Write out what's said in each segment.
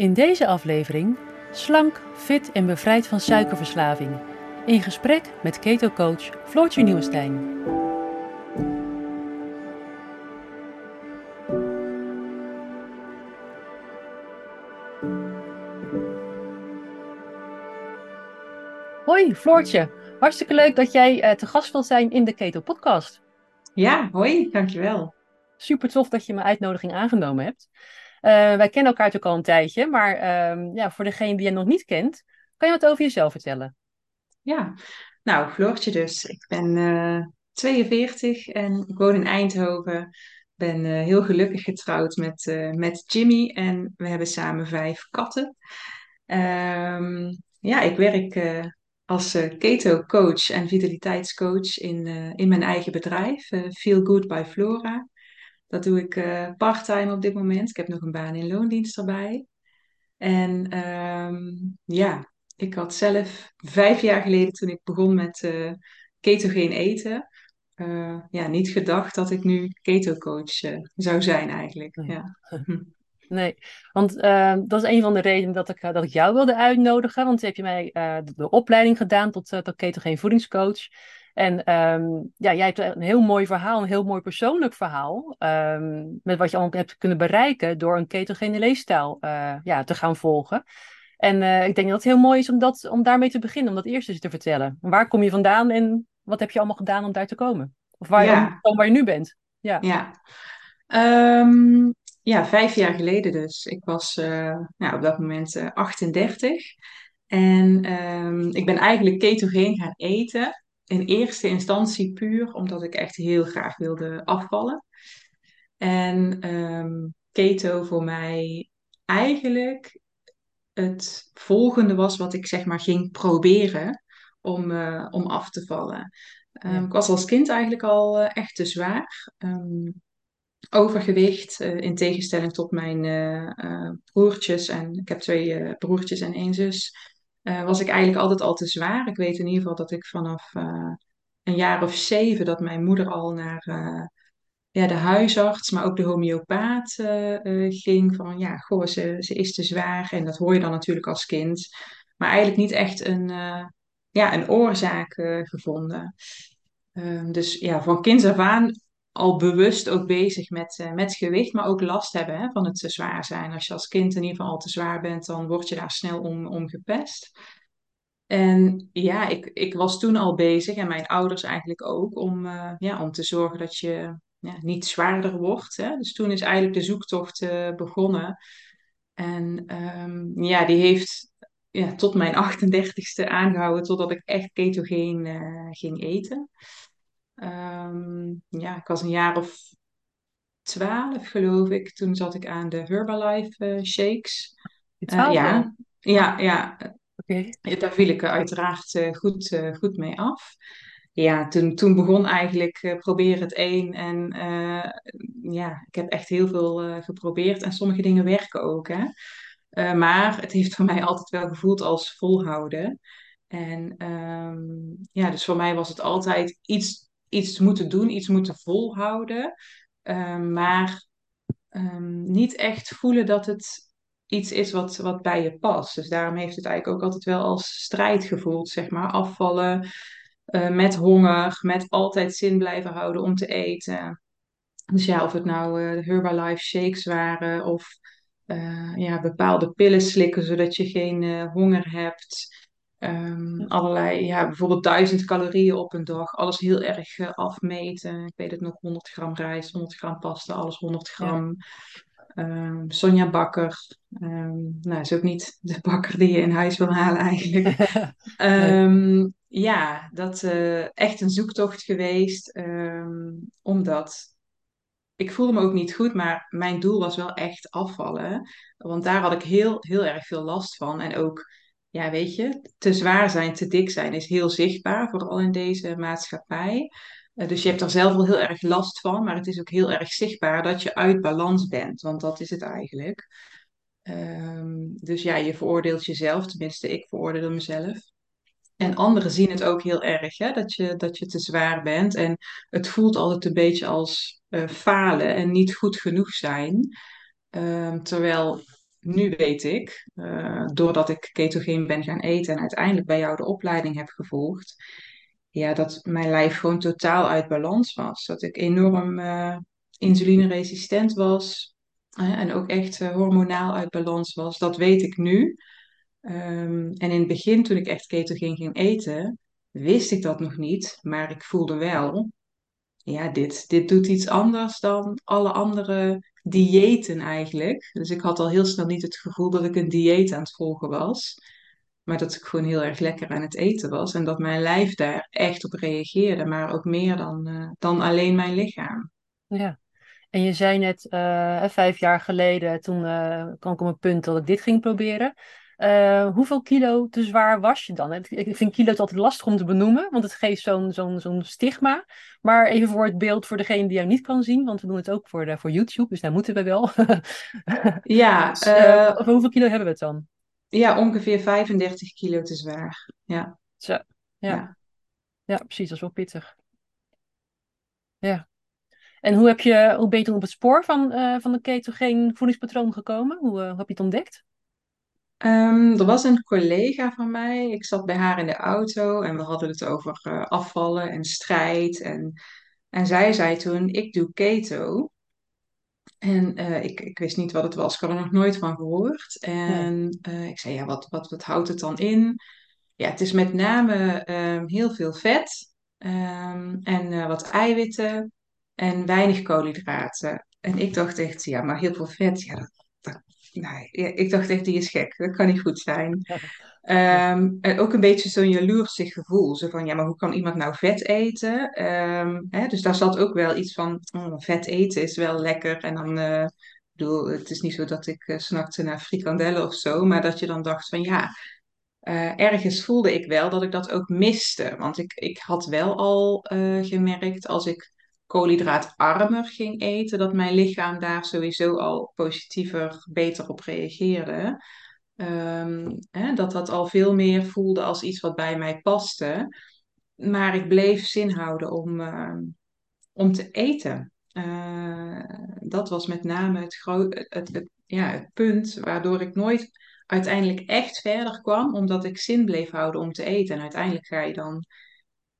In deze aflevering slank, fit en bevrijd van suikerverslaving. In gesprek met keto-coach Floortje Nieuwenstein. Hoi Floortje, hartstikke leuk dat jij uh, te gast wilt zijn in de Keto Podcast. Ja, hoi, dankjewel. Super tof dat je mijn uitnodiging aangenomen hebt. Uh, wij kennen elkaar natuurlijk al een tijdje, maar uh, ja, voor degene die je nog niet kent, kan je wat over jezelf vertellen? Ja, nou, Floortje dus. Ik ben uh, eh, 42 en ik woon in Eindhoven. Ben heel gelukkig getrouwd met, met Jimmy en we hebben samen vijf katten. Um, ja, ik werk als keto coach en vitaliteitscoach in, in mijn eigen bedrijf, Feel Good by Flora. Dat doe ik uh, parttime op dit moment. Ik heb nog een baan in loondienst erbij. En um, ja, ik had zelf vijf jaar geleden toen ik begon met uh, ketogeen eten, uh, ja, niet gedacht dat ik nu keto-coach zou zijn eigenlijk. Nee. Ja. Nee, want dat is een van de redenen dat ik, dat ik jou wilde uitnodigen. Want heb je mij de, de, opleiding gedaan tot, tot ketogeen voedingscoach. En um, ja, jij hebt een heel mooi verhaal, een heel mooi persoonlijk verhaal. Um, met wat je allemaal hebt kunnen bereiken door een ketogene leefstijl uh, ja, te gaan volgen. En uh, ik denk dat het heel mooi is om, dat, om daarmee te beginnen, om dat eerst eens te vertellen. Waar kom je vandaan en wat heb je allemaal gedaan om daar te komen? Of waar, ja. je, waar je nu bent? Ja, ja. Um, ja vijf jaar geleden dus. Ik was uh, nou, op dat moment 38. En ik ben eigenlijk ketogeen gaan eten in eerste instantie puur omdat ik echt heel graag wilde afvallen. En um, keto voor mij eigenlijk het volgende was wat ik zeg maar ging proberen om, uh, om af te vallen. Um, Ik was als kind eigenlijk al uh, echt te zwaar. Um, overgewicht, uh, in tegenstelling tot mijn broertjes. En ik heb twee broertjes en één zus uh, was ik eigenlijk altijd al te zwaar. Ik weet in ieder geval dat ik vanaf uh, een jaar of zeven, dat mijn moeder al naar uh, ja, de huisarts, maar ook de homeopaat ging. Van ja, goh, ze, ze is te zwaar. En dat hoor je dan natuurlijk als kind. Maar eigenlijk niet echt een, ja, een oorzaak gevonden. Ehm, dus ja, van kinds af aan al bewust ook bezig met, uh, met gewicht, maar ook last hebben hè, van het te zwaar zijn. Als je als kind in ieder geval al te zwaar bent, dan word je daar snel om, om gepest. En ja, ik, ik was toen al bezig, en mijn ouders eigenlijk ook, om, uh, ja, om te zorgen dat je ja, niet zwaarder wordt. Hè. Dus toen is eigenlijk de zoektocht uh, begonnen. En um, ja, die heeft ja, tot mijn 38ste aangehouden, totdat ik echt ketogeen ging eten. Um, ja, ik was een jaar of twaalf, geloof ik. Toen zat ik aan de Herbalife uh, shakes. Uh, ja, ja, ja. Okay. Daar viel ik uiteraard uh, goed, goed mee af. Ja, toen, toen begon eigenlijk probeer het één. En ja, ik heb echt heel veel geprobeerd. En sommige dingen werken ook. Hè? maar het heeft voor mij altijd wel gevoeld als volhouden. En um, ja, dus voor mij was het altijd iets iets moeten doen, iets moeten volhouden, um, maar um, niet echt voelen dat het iets is wat, wat bij je past. Dus daarom heeft het eigenlijk ook altijd wel als strijd gevoeld, zeg maar. Afvallen uh, met honger, met altijd zin blijven houden om te eten. Dus ja, of het nou uh, Herbalife shakes waren of uh, ja, bepaalde pillen slikken zodat je geen honger hebt. Um, allerlei, ja, bijvoorbeeld duizend calorieën op een dag. Alles heel erg uh, afmeten. Ik weet het nog, 100 gram rijst, 100 gram pasta, alles 100 gram. Ja. Um, Sonja Bakker. Um, nou, is ook niet de bakker die je in huis wil halen eigenlijk. nee. Ja, dat uh, echt een zoektocht geweest. omdat ik voelde me ook niet goed, maar mijn doel was wel echt afvallen. Want daar had ik heel, heel erg veel last van. En ook ja, weet je, te zwaar zijn, te dik zijn is heel zichtbaar, vooral in deze maatschappij. Uh, dus je hebt er zelf wel heel erg last van, maar het is ook heel erg zichtbaar dat je uit balans bent, want dat is het eigenlijk. Um, dus ja, je veroordeelt jezelf, tenminste, ik veroordeel mezelf. En anderen zien het ook heel erg, hè, dat, je, dat je te zwaar bent. En het voelt altijd een beetje als uh, falen en niet goed genoeg zijn. Um, terwijl nu weet ik, uh, doordat ik ketogeen ben gaan eten en uiteindelijk bij jou de opleiding heb gevolgd, ja, dat mijn lijf gewoon totaal uit balans was. Dat ik enorm uh, insulineresistent was en ook echt hormonaal uit balans was. Dat weet ik nu. Um, en in het begin, toen ik echt ketogeen ging eten, wist ik dat nog niet, maar ik voelde wel, ja, dit, dit doet iets anders dan alle andere diëten eigenlijk. Dus ik had al heel snel niet het gevoel dat ik een dieet aan het volgen was, maar dat ik gewoon heel erg lekker aan het eten was en dat mijn lijf daar echt op reageerde, maar ook meer dan, uh, dan alleen mijn lichaam. Ja. En je zei net, uh, vijf jaar geleden, toen uh, kwam ik op een punt dat ik dit ging proberen. Uh, hoeveel kilo te zwaar was je dan? Ik vind kilo altijd lastig om te benoemen, want het geeft zo'n zo'n zo'n stigma. Maar even voor het beeld voor degene die jou niet kan zien, want we doen het ook voor, de, voor YouTube, dus daar moeten we wel. ja. dus, uh, over hoeveel kilo hebben we het dan? Ja, ongeveer 35 kilo te zwaar. Ja. Zo, ja. ja. ja. precies, dat is wel pittig. Ja. En hoe, heb je, hoe ben je toen op het spoor van, uh, van de ketogeen voedingspatroon gekomen? Hoe, hoe heb je het ontdekt? Um, er was een collega van mij, ik zat bij haar in de auto en we hadden het over uh, afvallen en strijd. En, en zij zei toen, ik doe keto. En uh, ik, ik wist niet wat het was, ik had er nog nooit van gehoord. En uh, ik zei, ja, wat, wat, wat houdt het dan in? Ja, het is met name um, heel veel vet um, en wat eiwitten en weinig koolhydraten. En ik dacht echt, ja, maar heel veel vet, ja, dat, nee, ik dacht echt, die is gek. Dat kan niet goed zijn. Um, en ook een beetje zo'n jaloersig gevoel. Zo van, ja, maar hoe kan iemand nou vet eten? Um, hè, dus daar zat ook wel iets van, oh, vet eten is wel lekker. En dan, uh, ik bedoel, het is niet zo dat ik uh, snakte naar frikandellen of zo. Maar dat je dan dacht van, ja, uh, ergens voelde ik wel dat ik dat ook miste. Want ik, ik had wel al gemerkt als ik koolhydraatarmer ging eten, dat mijn lichaam daar sowieso al positiever, beter op reageerde. Um, hè, dat dat al veel meer voelde als iets wat bij mij paste. Maar ik bleef zin houden om, uh, om te eten. Uh, dat was met name het, het, het, ja, het punt waardoor ik nooit uiteindelijk echt verder kwam, omdat ik zin bleef houden om te eten. En uiteindelijk ga je dan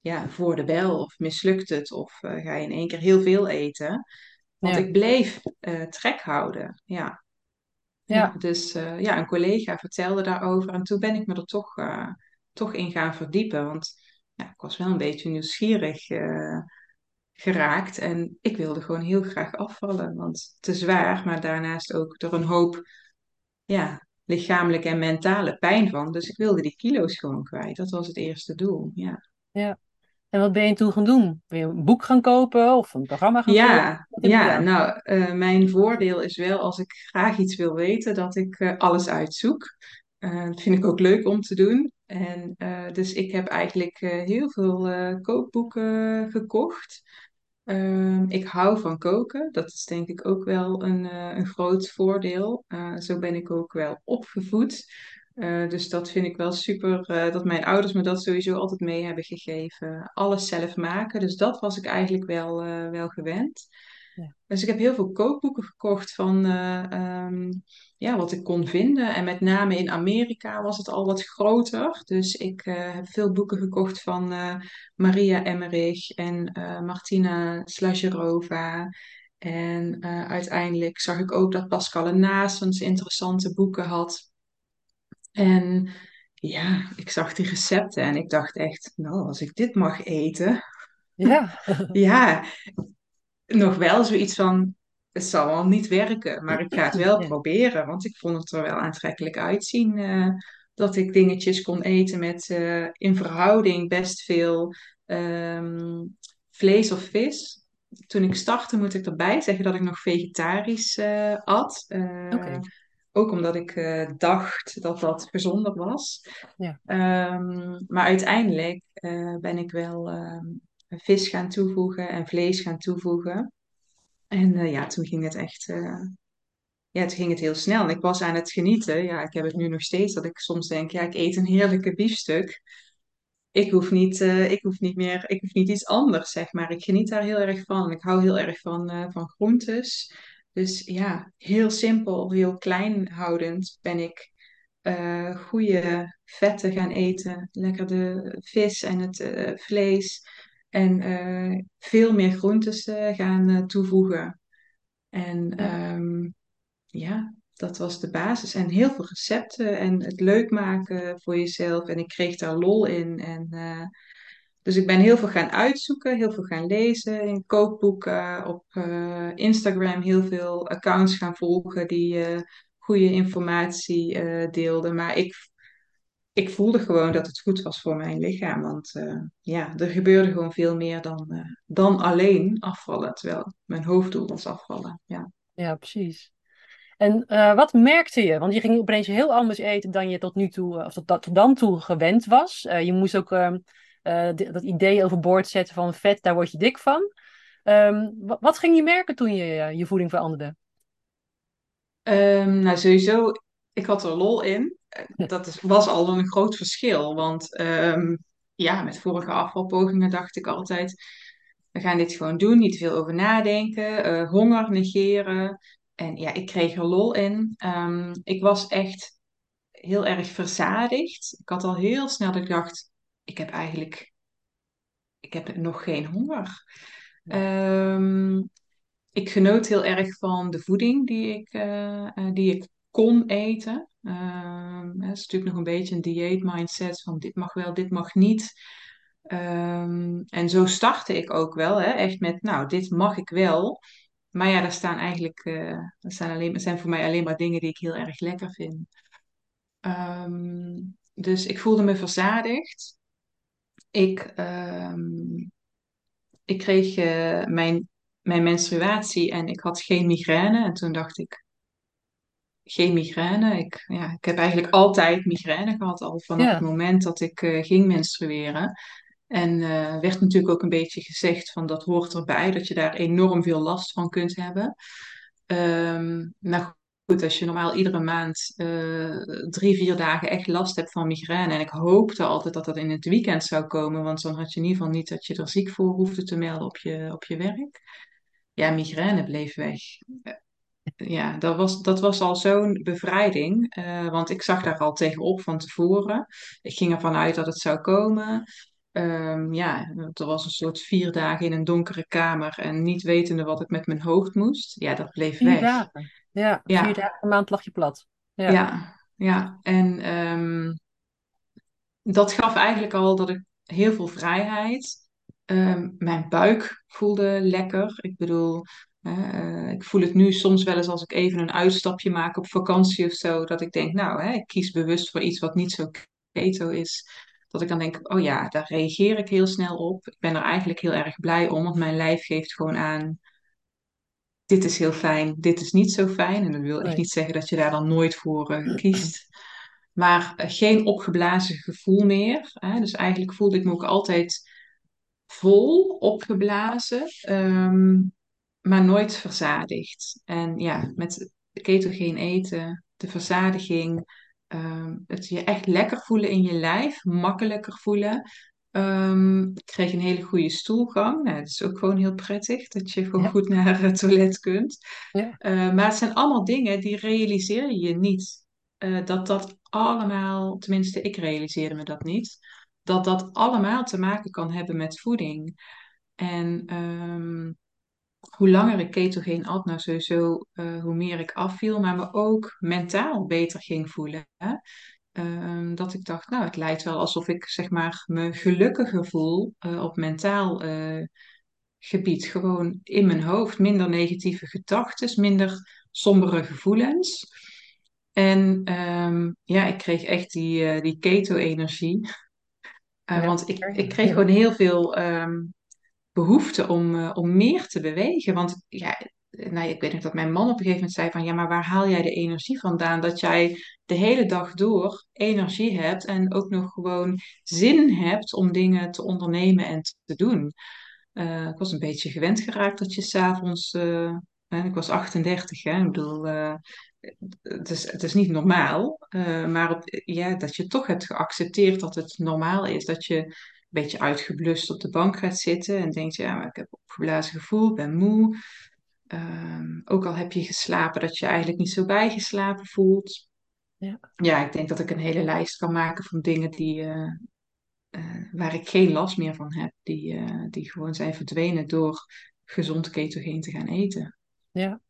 ja, voor de bel of mislukt het of uh, ga je in één keer heel veel eten. Want ja. ik bleef uh, trek houden, ja. ja. dus uh, ja, een collega vertelde daarover en toen ben ik me er toch, toch in gaan verdiepen. Want ja, ik was wel een beetje nieuwsgierig geraakt en ik wilde gewoon heel graag afvallen. Want te zwaar, maar daarnaast ook er een hoop ja, lichamelijke en mentale pijn van. Dus ik wilde die kilo's gewoon kwijt. Dat was het eerste doel, ja. Ja, en wat ben je toen gaan doen? Ben je een boek gaan kopen of een programma gaan ja, volgen? Ja, nou, uh, mijn voordeel is wel als ik graag iets wil weten, dat ik uh, alles uitzoek. Uh, dat vind ik ook leuk om te doen. En dus ik heb eigenlijk heel veel kookboeken gekocht. Ehm, ik hou van koken. Dat is denk ik ook wel een, een groot voordeel. zo ben ik ook wel opgevoed. Uh, dus dat vind ik wel super, uh, dat mijn ouders me dat sowieso altijd mee hebben gegeven. Alles zelf maken, dus dat was ik eigenlijk wel, uh, wel gewend. Ja. Dus ik heb heel veel kookboeken gekocht van um, ja, wat ik kon vinden. En met name in Amerika was het al wat groter. Dus ik heb veel boeken gekocht van Maria Emmerich en Martina Slajerova. En uiteindelijk zag ik ook dat Pascal Naasens interessante boeken had. En ja, ik zag die recepten en ik dacht echt, nou, als ik dit mag eten. Ja. ja, nog wel zoiets van, het zal wel niet werken, maar ik ga het wel ja. proberen, want ik vond het er wel aantrekkelijk uitzien. Uh, dat ik dingetjes kon eten met uh, in verhouding best veel um, vlees of vis. Toen ik startte, moet ik erbij zeggen dat ik nog vegetarisch uh, at. Okay. Ook omdat ik uh, dacht dat dat gezonder was. Ja. Um, maar uiteindelijk uh, ben ik wel uh, vis gaan toevoegen en vlees gaan toevoegen. En eh, ja, toen ging het echt ja, toen ging het heel snel. En ik was aan het genieten. Ja, ik heb het nu nog steeds dat ik soms denk, ja, ik eet een heerlijke biefstuk. Ik hoef niet, ik hoef niet meer, ik hoef niet iets anders, zeg maar. Ik geniet daar heel erg van. Ik hou heel erg van, van groentes. Dus ja, heel simpel, heel klein houdend ben ik uh, goede vetten gaan eten. Lekker de vis en het uh, vlees. En uh, veel meer groentes gaan toevoegen. En Ja, um, ja, dat was de basis. En heel veel recepten en het leuk maken voor jezelf. En ik kreeg daar lol in. En, dus ik ben heel veel gaan uitzoeken, heel veel gaan lezen in kookboeken, op uh, Instagram heel veel accounts gaan volgen die uh, goede informatie deelden. Maar ik, ik voelde gewoon dat het goed was voor mijn lichaam. Want ja, er gebeurde gewoon veel meer dan, dan alleen afvallen. Terwijl mijn hoofddoel was afvallen. Ja. ja precies. En wat merkte je? Want je ging opeens heel anders eten dan je tot nu toe, of tot, tot dan toe gewend was. Je moest ook uh, dat idee overboord zetten van vet, daar word je dik van. Um, wat, wat, ging je merken toen je je voeding veranderde? Um, nou, sowieso, ik had er lol in. Dat is, was al een groot verschil. Want um, ja, met vorige afvalpogingen dacht ik altijd, we gaan dit gewoon doen, niet veel over nadenken, honger negeren. En ja, ik kreeg er lol in. Ik was echt heel erg verzadigd. Ik had al heel snel dat ik dacht, ik heb eigenlijk, ik heb nog geen honger. Um, ik genoot heel erg van de voeding die ik, uh, die ik kon eten. Um, het is natuurlijk nog een beetje een dieet mindset van dit mag wel, dit mag niet. Um, en zo startte ik ook wel, hè, echt met, nou, dit mag ik wel. Maar ja, daar staan eigenlijk, uh, daar staan alleen, zijn voor mij alleen maar dingen die ik heel erg lekker vind. Dus ik voelde me verzadigd. Ik, um, ik kreeg uh, mijn, mijn menstruatie en ik had geen migraine. En toen dacht ik, geen migraine. Ik, ja, ik heb eigenlijk altijd migraine gehad, al vanaf het moment dat ik uh, ging menstrueren. En uh, werd natuurlijk ook een beetje gezegd van dat hoort erbij, dat je daar enorm veel last van kunt hebben. Um, nou goed, als je normaal iedere maand uh, drie, vier dagen echt last hebt van migraine. En ik hoopte altijd dat dat in het weekend zou komen, want dan had je in ieder geval niet dat je er ziek voor hoefde te melden op je, op je werk. Ja, migraine bleef weg ja, dat was, dat was al zo'n bevrijding. Uh, want ik zag daar al tegenop van tevoren. Ik ging ervan uit dat het zou komen. Um, ja, er was een soort vier dagen in een donkere kamer en niet wetende wat ik met mijn hoofd moest. Ja, dat bleef weg. Ja, vier Ja, dagen per maand lag je plat. Ja, ja, ja. En um, dat gaf eigenlijk al dat ik heel veel vrijheid. Um, mijn buik voelde lekker. Ik bedoel, uh, ik voel het nu soms wel eens als ik even een uitstapje maak op vakantie of zo. Dat ik denk, nou, hè, ik kies bewust voor iets wat niet zo keto is. Dat ik dan denk, oh ja, daar reageer ik heel snel op. Ik ben er eigenlijk heel erg blij om, want mijn lijf geeft gewoon aan, dit is heel fijn, dit is niet zo fijn. En dat wil echt nee. niet zeggen dat je daar dan nooit voor uh, kiest. Maar uh, geen opgeblazen gevoel meer. Hè? Dus eigenlijk voelde ik me ook altijd vol, opgeblazen, um, maar nooit verzadigd. En ja, met ketogeen eten, de verzadiging, um, het je echt lekker voelen in je lijf, makkelijker voelen. Um, ik kreeg een hele goede stoelgang. Nou, dat is ook gewoon heel prettig, dat je gewoon Ja, goed naar het toilet kunt. ja, Uh, maar het zijn allemaal dingen die realiseer je niet. Uh, dat dat allemaal, tenminste ik realiseerde me dat niet, dat dat allemaal te maken kan hebben met voeding. En um, hoe langer ik ketogeen at, nou sowieso uh, hoe meer ik afviel, maar me ook mentaal beter ging voelen. Hè? Um, dat ik dacht, nou het lijkt wel alsof ik zeg maar me gelukkiger voel uh, op mentaal uh, gebied. Gewoon in mijn hoofd, minder negatieve gedachten, minder sombere gevoelens. En um, ja, ik kreeg echt die, die keto-energie. ja. want ik, ik kreeg gewoon heel veel um, behoefte om, om meer te bewegen. Want ja, nou, ik weet nog dat mijn man op een gegeven moment zei van... Ja, maar waar haal jij de energie vandaan? Dat jij de hele dag door energie hebt en ook nog gewoon zin hebt om dingen te ondernemen en te doen. Uh, ik was een beetje gewend geraakt dat je s'avonds... Uh, ik was 38, hè. Ik bedoel, uh, het, is, het is niet normaal. Maar ja, dat je toch hebt geaccepteerd dat het normaal is. Dat je een beetje uitgeblust op de bank gaat zitten en denkt, ja, ik heb opgeblazen gevoel, ben moe. Ehm, ook al heb je geslapen, dat je eigenlijk niet zo bijgeslapen voelt. Ja. ja, ik denk dat ik een hele lijst kan maken van dingen die, uh, waar ik geen last meer van heb. Die, uh, die gewoon zijn verdwenen door gezond ketogeen te gaan eten. Ja,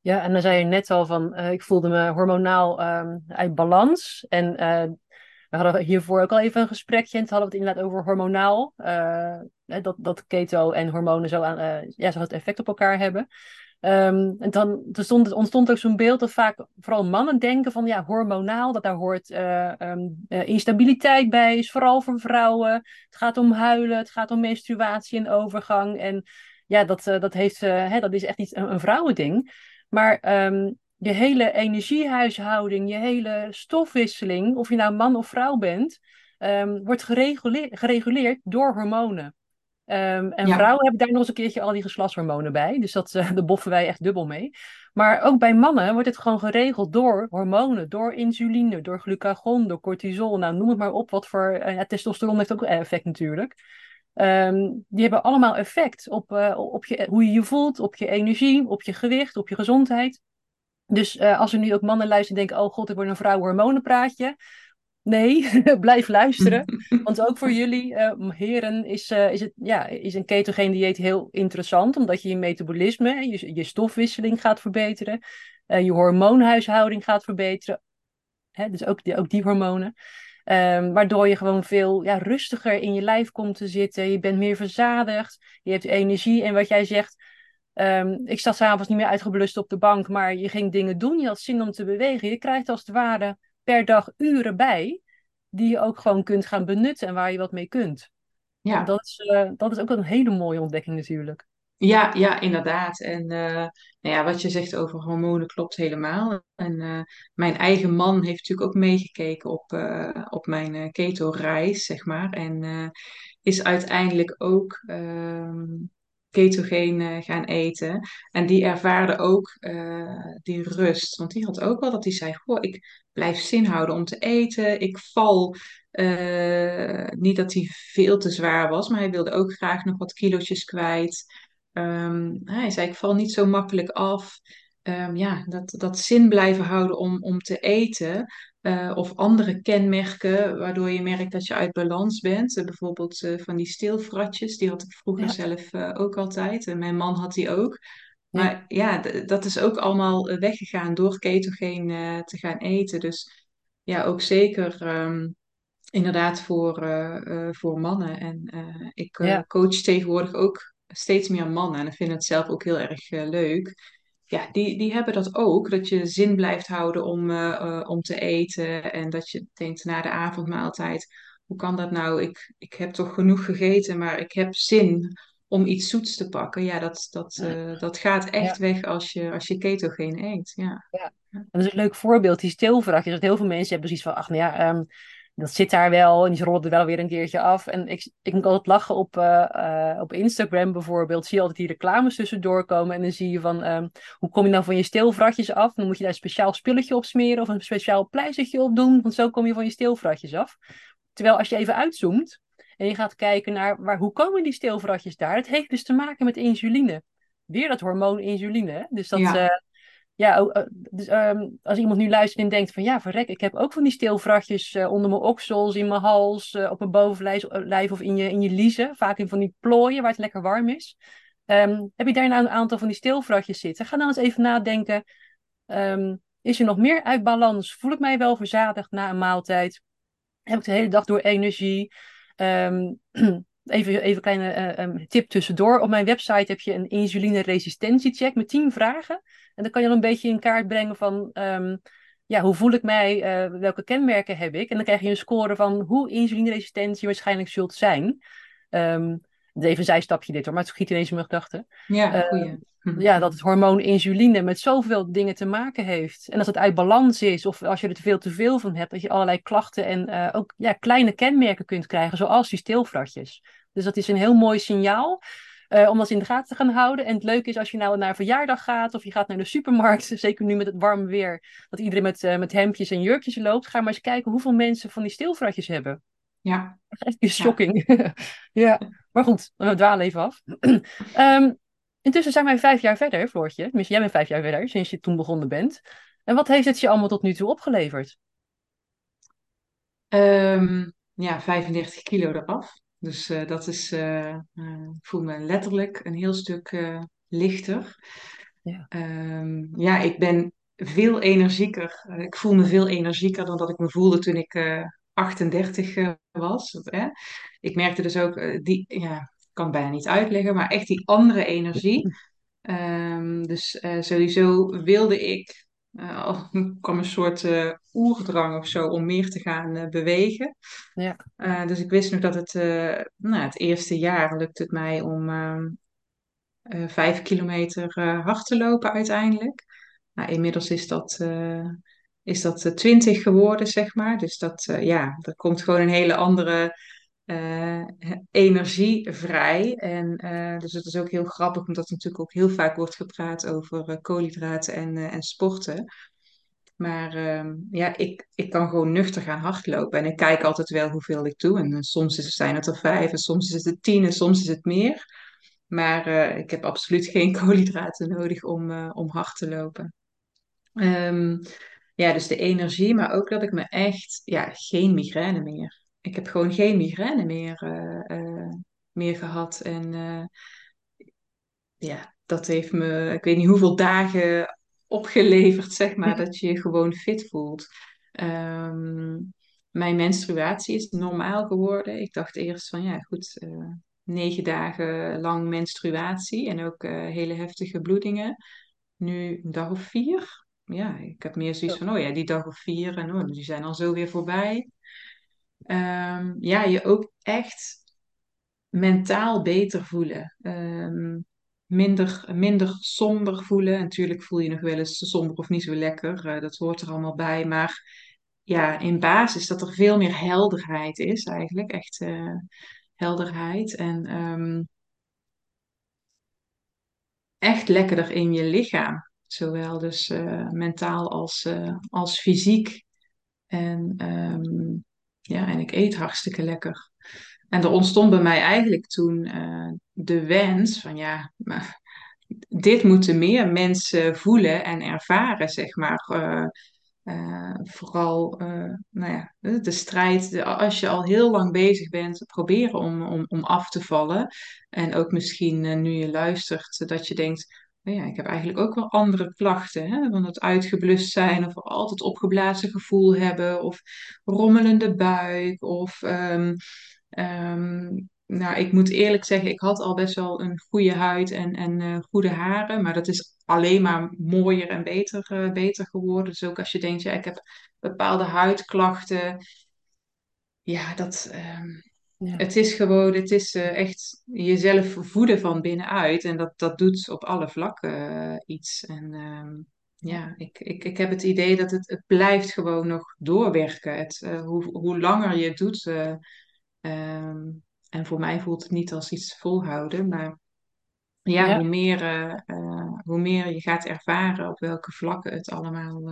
ja en dan zei je net al van, ik voelde me hormonaal um, uit balans. En we hadden hiervoor ook al even een gesprekje. En toen hadden we het inderdaad over hormonaal. dat, dat keto en hormonen zo, aan, ja, zo het effect op elkaar hebben. Um, en dan er stond, ontstond ook zo'n beeld dat vaak vooral mannen denken van ja, hormonaal, dat daar hoort um, uh, instabiliteit bij, is vooral voor vrouwen. Het gaat om huilen, het gaat om menstruatie en overgang. En ja, dat, dat, heeft, hè, dat is echt niet een, vrouwending. Maar um, je hele energiehuishouding, je hele stofwisseling, of je nou man of vrouw bent, wordt gereguleerd, gereguleerd door hormonen. Um, en vrouwen hebben daar nog eens een keertje al die geslachtshormonen bij. Dus dat, uh, daar boffen wij echt dubbel mee. Maar ook bij mannen wordt het gewoon geregeld door hormonen, door insuline, door glucagon, door cortisol. Nou, noem het maar op. Wat voor. Uh, ja, testosteron heeft ook effect natuurlijk. Um, die hebben allemaal effect op, uh, op je, hoe je je voelt, op je energie, op je gewicht, op je gezondheid. Dus als er nu ook mannen luisteren en denken: oh god, ik word een vrouw hormonenpraatje. Nee, blijf luisteren. Want ook voor jullie, uh, heren, is, uh, is, het, ja, is een ketogeen dieet heel interessant. Omdat je je metabolisme, je, je stofwisseling gaat verbeteren. Je hormoonhuishouding gaat verbeteren. Hè, dus ook die, ook die hormonen. Um, waardoor je gewoon veel ja, rustiger in je lijf komt te zitten. Je bent meer verzadigd. Je hebt energie. En wat jij zegt, um, ik sta s'avonds niet meer uitgeblust op de bank. Maar je ging dingen doen. Je had zin om te bewegen. Je krijgt als het ware per dag uren bij, die je ook gewoon kunt gaan benutten en waar je wat mee kunt. Ja. dat is, uh, dat is ook een hele mooie ontdekking natuurlijk. Ja, ja, inderdaad. En uh, nou ja, wat je zegt over hormonen klopt helemaal. En uh, mijn eigen man heeft natuurlijk ook meegekeken op, op mijn keto-reis, zeg maar. En is uiteindelijk ook ehm, ketogeen gaan eten. En die ervaarde ook die rust. Want die had ook wel dat hij zei: Goh, ik blijf zin houden om te eten. Ik val. Uh, niet dat hij veel te zwaar was, maar hij wilde ook graag nog wat kilootjes kwijt. Um, hij zei: Ik val niet zo makkelijk af. Um, ja, dat, dat zin blijven houden om, om te eten. Uh, of andere kenmerken waardoor je merkt dat je uit balans bent. Uh, bijvoorbeeld van die stilfratjes, die had ik vroeger zelf ook altijd. En mijn man had die ook. Maar ja, dat is ook allemaal eh, weggegaan door ketogeen te gaan eten. Dus ja, ook zeker um, inderdaad voor, voor mannen. En ik ja. coach tegenwoordig ook steeds meer mannen. En ik vind het zelf ook heel erg leuk. Ja, die, die hebben dat ook. Dat je zin blijft houden om, om te eten. En dat je denkt na de avondmaaltijd, hoe kan dat nou? Ik, ik heb toch genoeg gegeten, maar ik heb zin om iets zoets te pakken. Ja, dat, dat, uh, dat gaat echt weg als je, als je ketogeen eet. Ja. ja. Dat is een leuk voorbeeld, die stilvraagjes. Dat heel veel mensen hebben precies van, ach nou ja, um, dat zit daar wel en die rollen er wel weer een keertje af. En ik, ik moet altijd lachen op, uh, uh, op Instagram bijvoorbeeld. Zie je altijd die reclames tussendoor komen. En dan zie je van, um, hoe kom je nou van je stilvratjes af? Dan moet je daar een speciaal spilletje op smeren of een speciaal pleistertje op doen. Want zo kom je van je stilvratjes af. Terwijl als je even uitzoomt, en je gaat kijken naar waar, hoe komen die stilvratjes daar. Het heeft dus te maken met insuline. Weer dat hormoon insuline. Dus dat. Ja. Ja, dus, um, als iemand nu luistert en denkt van ja, verrek, ik heb ook van die stilvratjes uh, onder mijn oksels, in mijn hals, op mijn bovenlijf of in je, in je liezen. Vaak in van die plooien waar het lekker warm is. Um, heb je daar nou een aantal van die stilvratjes zitten? Ga dan eens even nadenken. Um, is er nog meer uit balans? Voel ik mij wel verzadigd na een maaltijd? Heb ik de hele dag door energie? Even, even een kleine uh, tip tussendoor. Op mijn website heb je een insulineresistentiecheck met 10 vragen. En dan kan je dan een beetje in kaart brengen van... Um, ja, hoe voel ik mij? Uh, welke kenmerken heb ik? En dan krijg je een score van hoe insulineresistent je waarschijnlijk zult zijn. Um, even een zijstapje dit hoor, maar het schiet ineens in mijn gedachten. Ja, goeie. Hm. ja, dat het hormoon insuline met zoveel dingen te maken heeft. En als het uit balans is, of als je er te veel te veel van hebt, dat je allerlei klachten en uh, ook ja, kleine kenmerken kunt krijgen, zoals die stilvratjes. Dus dat is een heel mooi signaal. Uh, om dat in de gaten te gaan houden. En het leuke is als je nou naar een verjaardag gaat of je gaat naar de supermarkt, zeker nu met het warme weer, dat iedereen met, uh, met hemdjes en jurkjes loopt, ga maar eens kijken hoeveel mensen van die stilvratjes hebben. Ja. Echt shocking. Ja. ja. maar goed, we dwalen even af. um, Intussen zijn wij vijf jaar verder, Floortje. Tenminste, jij bent vijf jaar verder sinds je toen begonnen bent. En wat heeft het je allemaal tot nu toe opgeleverd? Ehm, ja, 35 kilo eraf. Dus eh, dat is, eh, eh, ik voel me letterlijk een heel stuk lichter. Ja. Ehm, ja, ik ben veel energieker. Ik voel me veel energieker dan dat ik me voelde toen ik eh 38 eh, was. Hè? Ik merkte dus ook, die, ja, kan het bijna niet uitleggen, maar echt die andere energie. Ehm, dus eh, sowieso wilde ik, eh, kwam een soort eh, oerdrang of zo om meer te gaan bewegen. Ja. Dus ik wist nog dat het, nou, het eerste jaar lukte het mij om ehm, eh, vijf kilometer hard te lopen uiteindelijk. Nou, inmiddels is dat, is dat 20 geworden, zeg maar. Dus dat, ja, er komt gewoon een hele andere eh, energie vrij. En eh, dus het is ook heel grappig, omdat er natuurlijk ook heel vaak wordt gepraat over eh, koolhydraten en, en sporten. Maar ehm, ja, ik, ik kan gewoon nuchter gaan hardlopen. En ik kijk altijd wel hoeveel ik doe. En soms zijn het er vijf, en soms is het er tien, en soms is het meer. Maar ik heb absoluut geen koolhydraten nodig om, om hard te lopen. Ehm, ja, dus de energie, maar ook dat ik me echt, ja, geen migraine meer. Ik heb gewoon geen migraine meer, eh, eh, meer gehad. En eh, ja, dat heeft me, ik weet niet hoeveel dagen opgeleverd, zeg maar, dat je je gewoon fit voelt. Ehm, mijn menstruatie is normaal geworden. Ik dacht eerst van, ja, goed, negen dagen lang menstruatie en ook hele heftige bloedingen. Nu een dag of vier. Ja, ik heb meer zoiets van, oh ja, die dag of vier en oh, die zijn al zo weer voorbij. Ehm, ja, je ook echt mentaal beter voelen. Ehm, minder, minder somber voelen. Natuurlijk voel je nog wel eens somber of niet zo lekker. eh, dat hoort er allemaal bij. Maar ja, in basis dat er veel meer helderheid is eigenlijk. Echt eh, helderheid. En ehm, echt lekkerder in je lichaam. Zowel dus eh, mentaal als, als fysiek. En, ehm, ja, en ik eet hartstikke lekker. En er ontstond bij mij eigenlijk toen eh, de wens van ja, maar dit moeten meer mensen voelen en ervaren, zeg maar. Eh, eh, vooral, nou ja, de strijd, de- als je al heel lang bezig bent, proberen om, om, om af te vallen. En ook misschien nu je luistert, dat je denkt, nou ja, ik heb eigenlijk ook wel andere klachten, hè? Van het uitgeblust zijn of altijd opgeblazen gevoel hebben of rommelende buik of... ehm, ehm, nou, ik moet eerlijk zeggen, ik had al best wel een goede huid en, en eh, goede haren, maar dat is alleen maar mooier en beter, eh, beter geworden. Dus ook als je denkt, ja, ik heb bepaalde huidklachten, ja, dat, ehm, Ja. het is gewoon, het is eh, echt jezelf voeden van binnenuit en dat, dat doet op alle vlakken eh, iets. En ehm, ja, ik, ik, ik heb het idee dat het, het blijft gewoon nog doorwerken. Het, eh, hoe, hoe langer je het doet, eh, ehm, en voor mij voelt het niet als iets volhouden, maar ja, hoe meer, hoe meer je gaat ervaren op welke vlakken het allemaal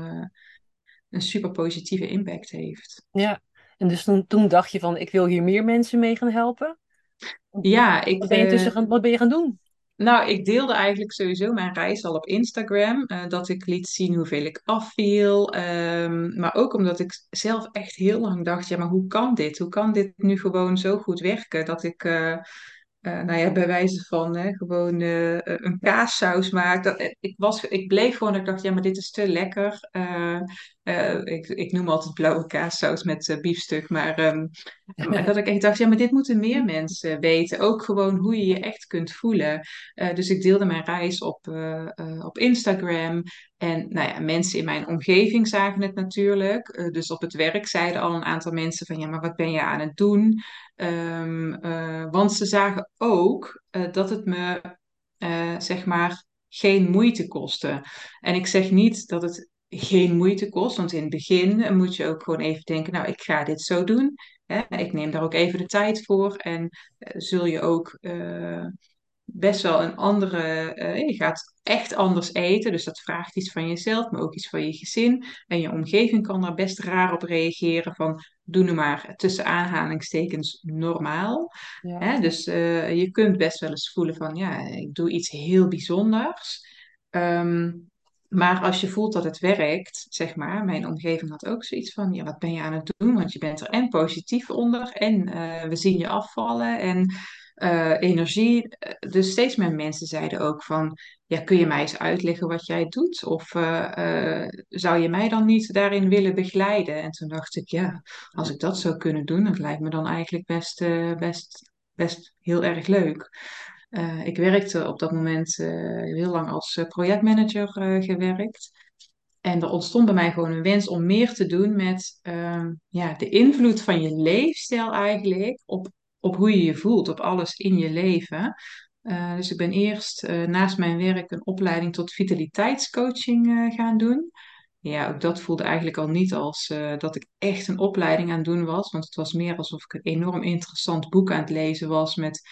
een super positieve impact heeft. Ja. En dus toen, toen dacht je van, ik wil hier meer mensen mee gaan helpen. Ja, ik, Wat ben je eh, gaan, wat ben je gaan doen? nou, ik deelde eigenlijk sowieso mijn reis al op Instagram, eh, dat ik liet zien hoeveel ik afviel, ehm, maar ook omdat ik zelf echt heel lang dacht, ja, maar hoe kan dit? Hoe kan dit nu gewoon zo goed werken dat ik eh, nou ja, bij wijze van hè, gewoon een kaassaus maak. Dat, ik, was, ik bleef gewoon, ik dacht, ja, maar dit is te lekker. Eh, eh, ik, ik noem altijd blauwe kaassaus met eh, biefstuk. Maar ehm, en dat ik echt dacht, ja, maar dit moeten meer mensen weten. Ook gewoon hoe je je echt kunt voelen. Eh, dus ik deelde mijn reis op, op Instagram. En nou ja, mensen in mijn omgeving zagen het natuurlijk. Dus op het werk zeiden al een aantal mensen van, ja, maar wat ben je aan het doen? Ehm, eh, want ze zagen ook dat het me, zeg maar, geen moeite kostte. En ik zeg niet dat het geen moeite kost, want in het begin moet je ook gewoon even denken, nou, ik ga dit zo doen. Hè? Ik neem daar ook even de tijd voor en eh, zul je ook eh, best wel een andere, uh, je gaat echt anders eten. Dus dat vraagt iets van jezelf, maar ook iets van je gezin. En je omgeving kan daar best raar op reageren van, doe nu maar tussen aanhalingstekens normaal. Hè? Dus je kunt best wel eens voelen van, ja, ik doe iets heel bijzonders. Um, maar als je voelt dat het werkt, zeg maar, mijn omgeving had ook zoiets van, ja, wat ben je aan het doen? Want je bent er en positief onder en uh, we zien je afvallen en uh, energie. Dus steeds meer mensen zeiden ook van, ja, kun je mij eens uitleggen wat jij doet? Of uh, zou je mij dan niet daarin willen begeleiden? En toen dacht ik, ja, als ik dat zou kunnen doen, dat lijkt me dan eigenlijk best, best, best heel erg leuk. Uh, ik werkte op dat moment uh, heel lang als projectmanager uh, gewerkt. En er ontstond bij mij gewoon een wens om meer te doen met ehm, ja, de invloed van je leefstijl eigenlijk op, op hoe je je voelt, op alles in je leven. dus ik ben eerst naast mijn werk een opleiding tot vitaliteitscoaching gaan doen. Ja, ook dat voelde eigenlijk al niet als dat ik echt een opleiding aan het doen was. Want het was meer alsof ik een enorm interessant boek aan het lezen was met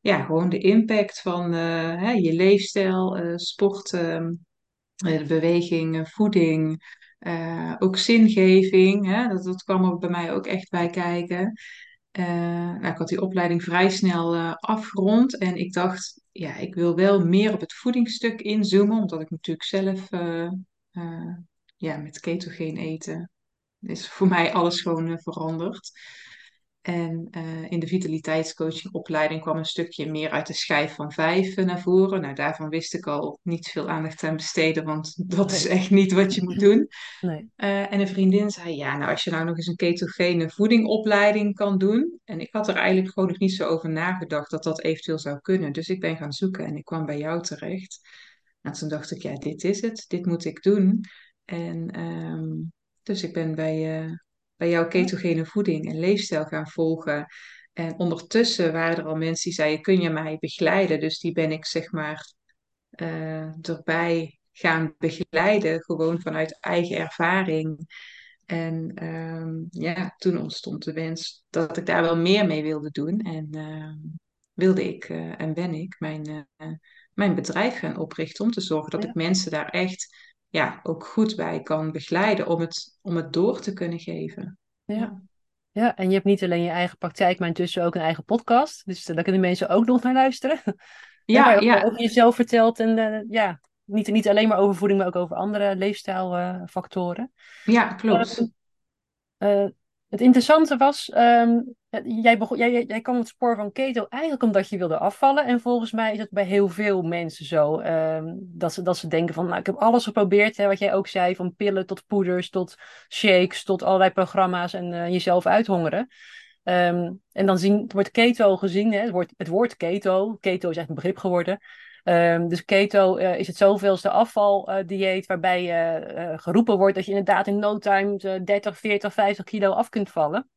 ja, gewoon de impact van uh, hè, je leefstijl, uh, sport, uh, beweging, voeding, ook zingeving. Hè, dat, dat kwam er bij mij ook echt bij kijken. nou, ik had die opleiding vrij snel afgerond en ik dacht, ja, ik wil wel meer op het voedingsstuk inzoomen, omdat ik natuurlijk zelf ja, met ketogeen eten is voor mij alles gewoon veranderd. En uh, in de vitaliteitscoachingopleiding kwam een stukje meer uit de schijf van vijf naar voren. Nou, daarvan wist ik al niet veel aandacht aan besteden, want dat is echt niet wat je moet doen. Nee. Uh, en een vriendin zei, ja, nou als je nou nog eens een ketogene voedingopleiding kan doen. En ik had er eigenlijk gewoon nog niet zo over nagedacht dat dat eventueel zou kunnen. Dus ik ben gaan zoeken en ik kwam bij jou terecht. En toen dacht ik, ja, dit is het, dit moet ik doen. En um, dus ik ben bij... Uh, bij jouw ketogene voeding en leefstijl gaan volgen. En ondertussen waren er al mensen die zeiden, kun je mij begeleiden? Dus die ben ik zeg maar uh, erbij gaan begeleiden, gewoon vanuit eigen ervaring. En um, ja, toen ontstond de wens dat ik daar wel meer mee wilde doen. En uh, wilde ik uh, en ben ik mijn, mijn bedrijf gaan oprichten om te zorgen dat ik mensen daar echt ja, ook goed bij kan begeleiden om het, om het door te kunnen geven. Ja. ja, en je hebt niet alleen je eigen praktijk, maar intussen ook een eigen podcast. Dus daar kunnen mensen ook nog naar luisteren. Ja, ja. Je over jezelf vertelt en uh, ja, niet, niet alleen maar over voeding, maar ook over andere leefstijlfactoren. ja, klopt. Uh, het interessante was, um, jij, begon, jij, jij kwam op het spoor van keto eigenlijk omdat je wilde afvallen. En volgens mij is het bij heel veel mensen zo. Um, dat, ze, dat ze denken van, nou, ik heb alles geprobeerd. Hè, wat jij ook zei, van pillen tot poeders, tot shakes, tot allerlei programma's en uh, jezelf uithongeren. Um, en dan zien, wordt keto gezien, hè, het, woord, het woord keto, keto is echt een begrip geworden. Um, dus keto uh, is het zoveelste afvaldieet waarbij uh, geroepen wordt dat je inderdaad in no time 30, 40, 50 kilo af kunt vallen.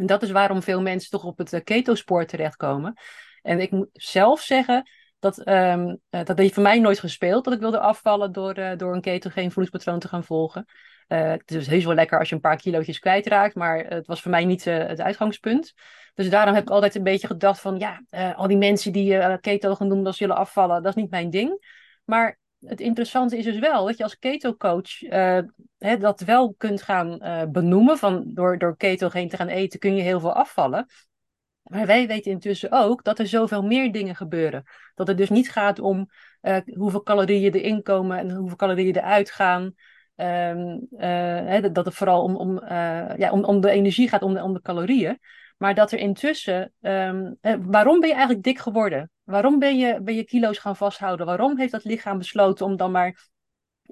En dat is waarom veel mensen toch op het keto-spoor terechtkomen. En ik moet zelf zeggen dat, um, dat heeft voor mij nooit gespeeld dat ik wilde afvallen door, door een ketogeen voedingspatroon te gaan volgen. het is heus wel lekker als je een paar kilootjes kwijtraakt, maar het was voor mij niet het uitgangspunt. Dus daarom heb ik altijd een beetje gedacht van, ja, uh, al die mensen die uh, keto gaan doen, dat zullen afvallen, dat is niet mijn ding. Maar het interessante is dus wel dat je als keto-coach uh, dat wel kunt gaan benoemen. Van door, door ketogeen te gaan eten kun je heel veel afvallen. Maar wij weten intussen ook dat er zoveel meer dingen gebeuren. Dat het dus niet gaat om hoeveel calorieën erin komen en hoeveel calorieën eruit gaan. Um, dat het vooral om, om, ja, om, om de energie gaat, om de, om de calorieën. Maar dat er intussen, um, waarom ben je eigenlijk dik geworden? Waarom ben je, ben je kilo's gaan vasthouden? Waarom heeft dat lichaam besloten om dan maar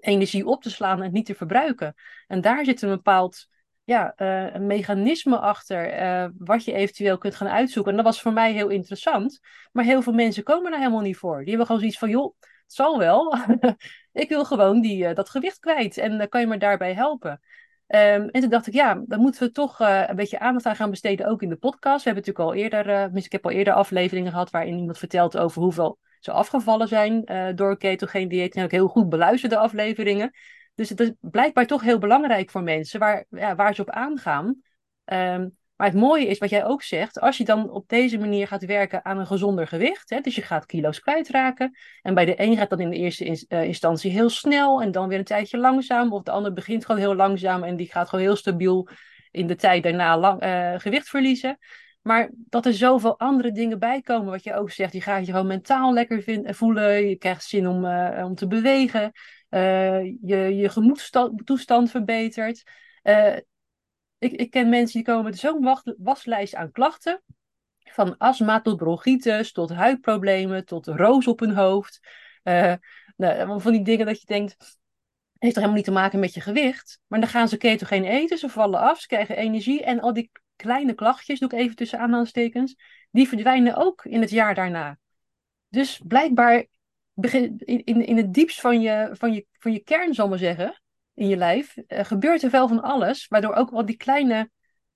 energie op te slaan en niet te verbruiken? En daar zit een bepaald ja, een mechanisme achter uh, wat je eventueel kunt gaan uitzoeken. En dat was voor mij heel interessant. Maar heel veel mensen komen er helemaal niet voor. Die hebben gewoon zoiets van, joh, het zal wel. ik wil gewoon die, dat gewicht kwijt. En kan je me daarbij helpen? Um, en toen dacht ik, ja, dan moeten we toch uh, een beetje aandacht aan gaan besteden, ook in de podcast. We hebben natuurlijk al eerder, uh, ik heb al eerder afleveringen gehad waarin iemand vertelt over hoeveel ze afgevallen zijn uh, door ketogeen dieet. En ook heel goed beluisterde afleveringen. Dus het is blijkbaar toch heel belangrijk voor mensen waar, ja, waar ze op aangaan. Um, Maar het mooie is wat jij ook zegt, als je dan op deze manier gaat werken aan een gezonder gewicht, hè, dus je gaat kilo's kwijtraken, en bij de een gaat dat in de eerste eh, instantie heel snel en dan weer een tijdje langzaam, of de ander begint gewoon heel langzaam en die gaat gewoon heel stabiel in de tijd daarna uh, gewicht verliezen. Maar dat er zoveel andere dingen bij komen, wat je ook zegt. Je gaat je gewoon mentaal lekker vinden, voelen. Je krijgt zin om, om te bewegen. Je, je gemoedstoestand verbetert. Uh, ik, ik ken mensen die komen met zo'n waslijst aan klachten. Van astma tot bronchitis, tot huidproblemen, tot roos op hun hoofd. Nou, van die dingen dat je denkt, heeft toch helemaal niet te maken met je gewicht. Maar dan gaan ze ketogeen eten, ze vallen af, ze krijgen energie. En al die kleine klachtjes, doe ik even tussen aanhalingstekens, die verdwijnen ook in het jaar daarna. Dus blijkbaar in, in, in het diepst van je, van, je, van je kern, zal maar zeggen, in je lijf, uh, gebeurt er wel van alles, waardoor ook al die kleine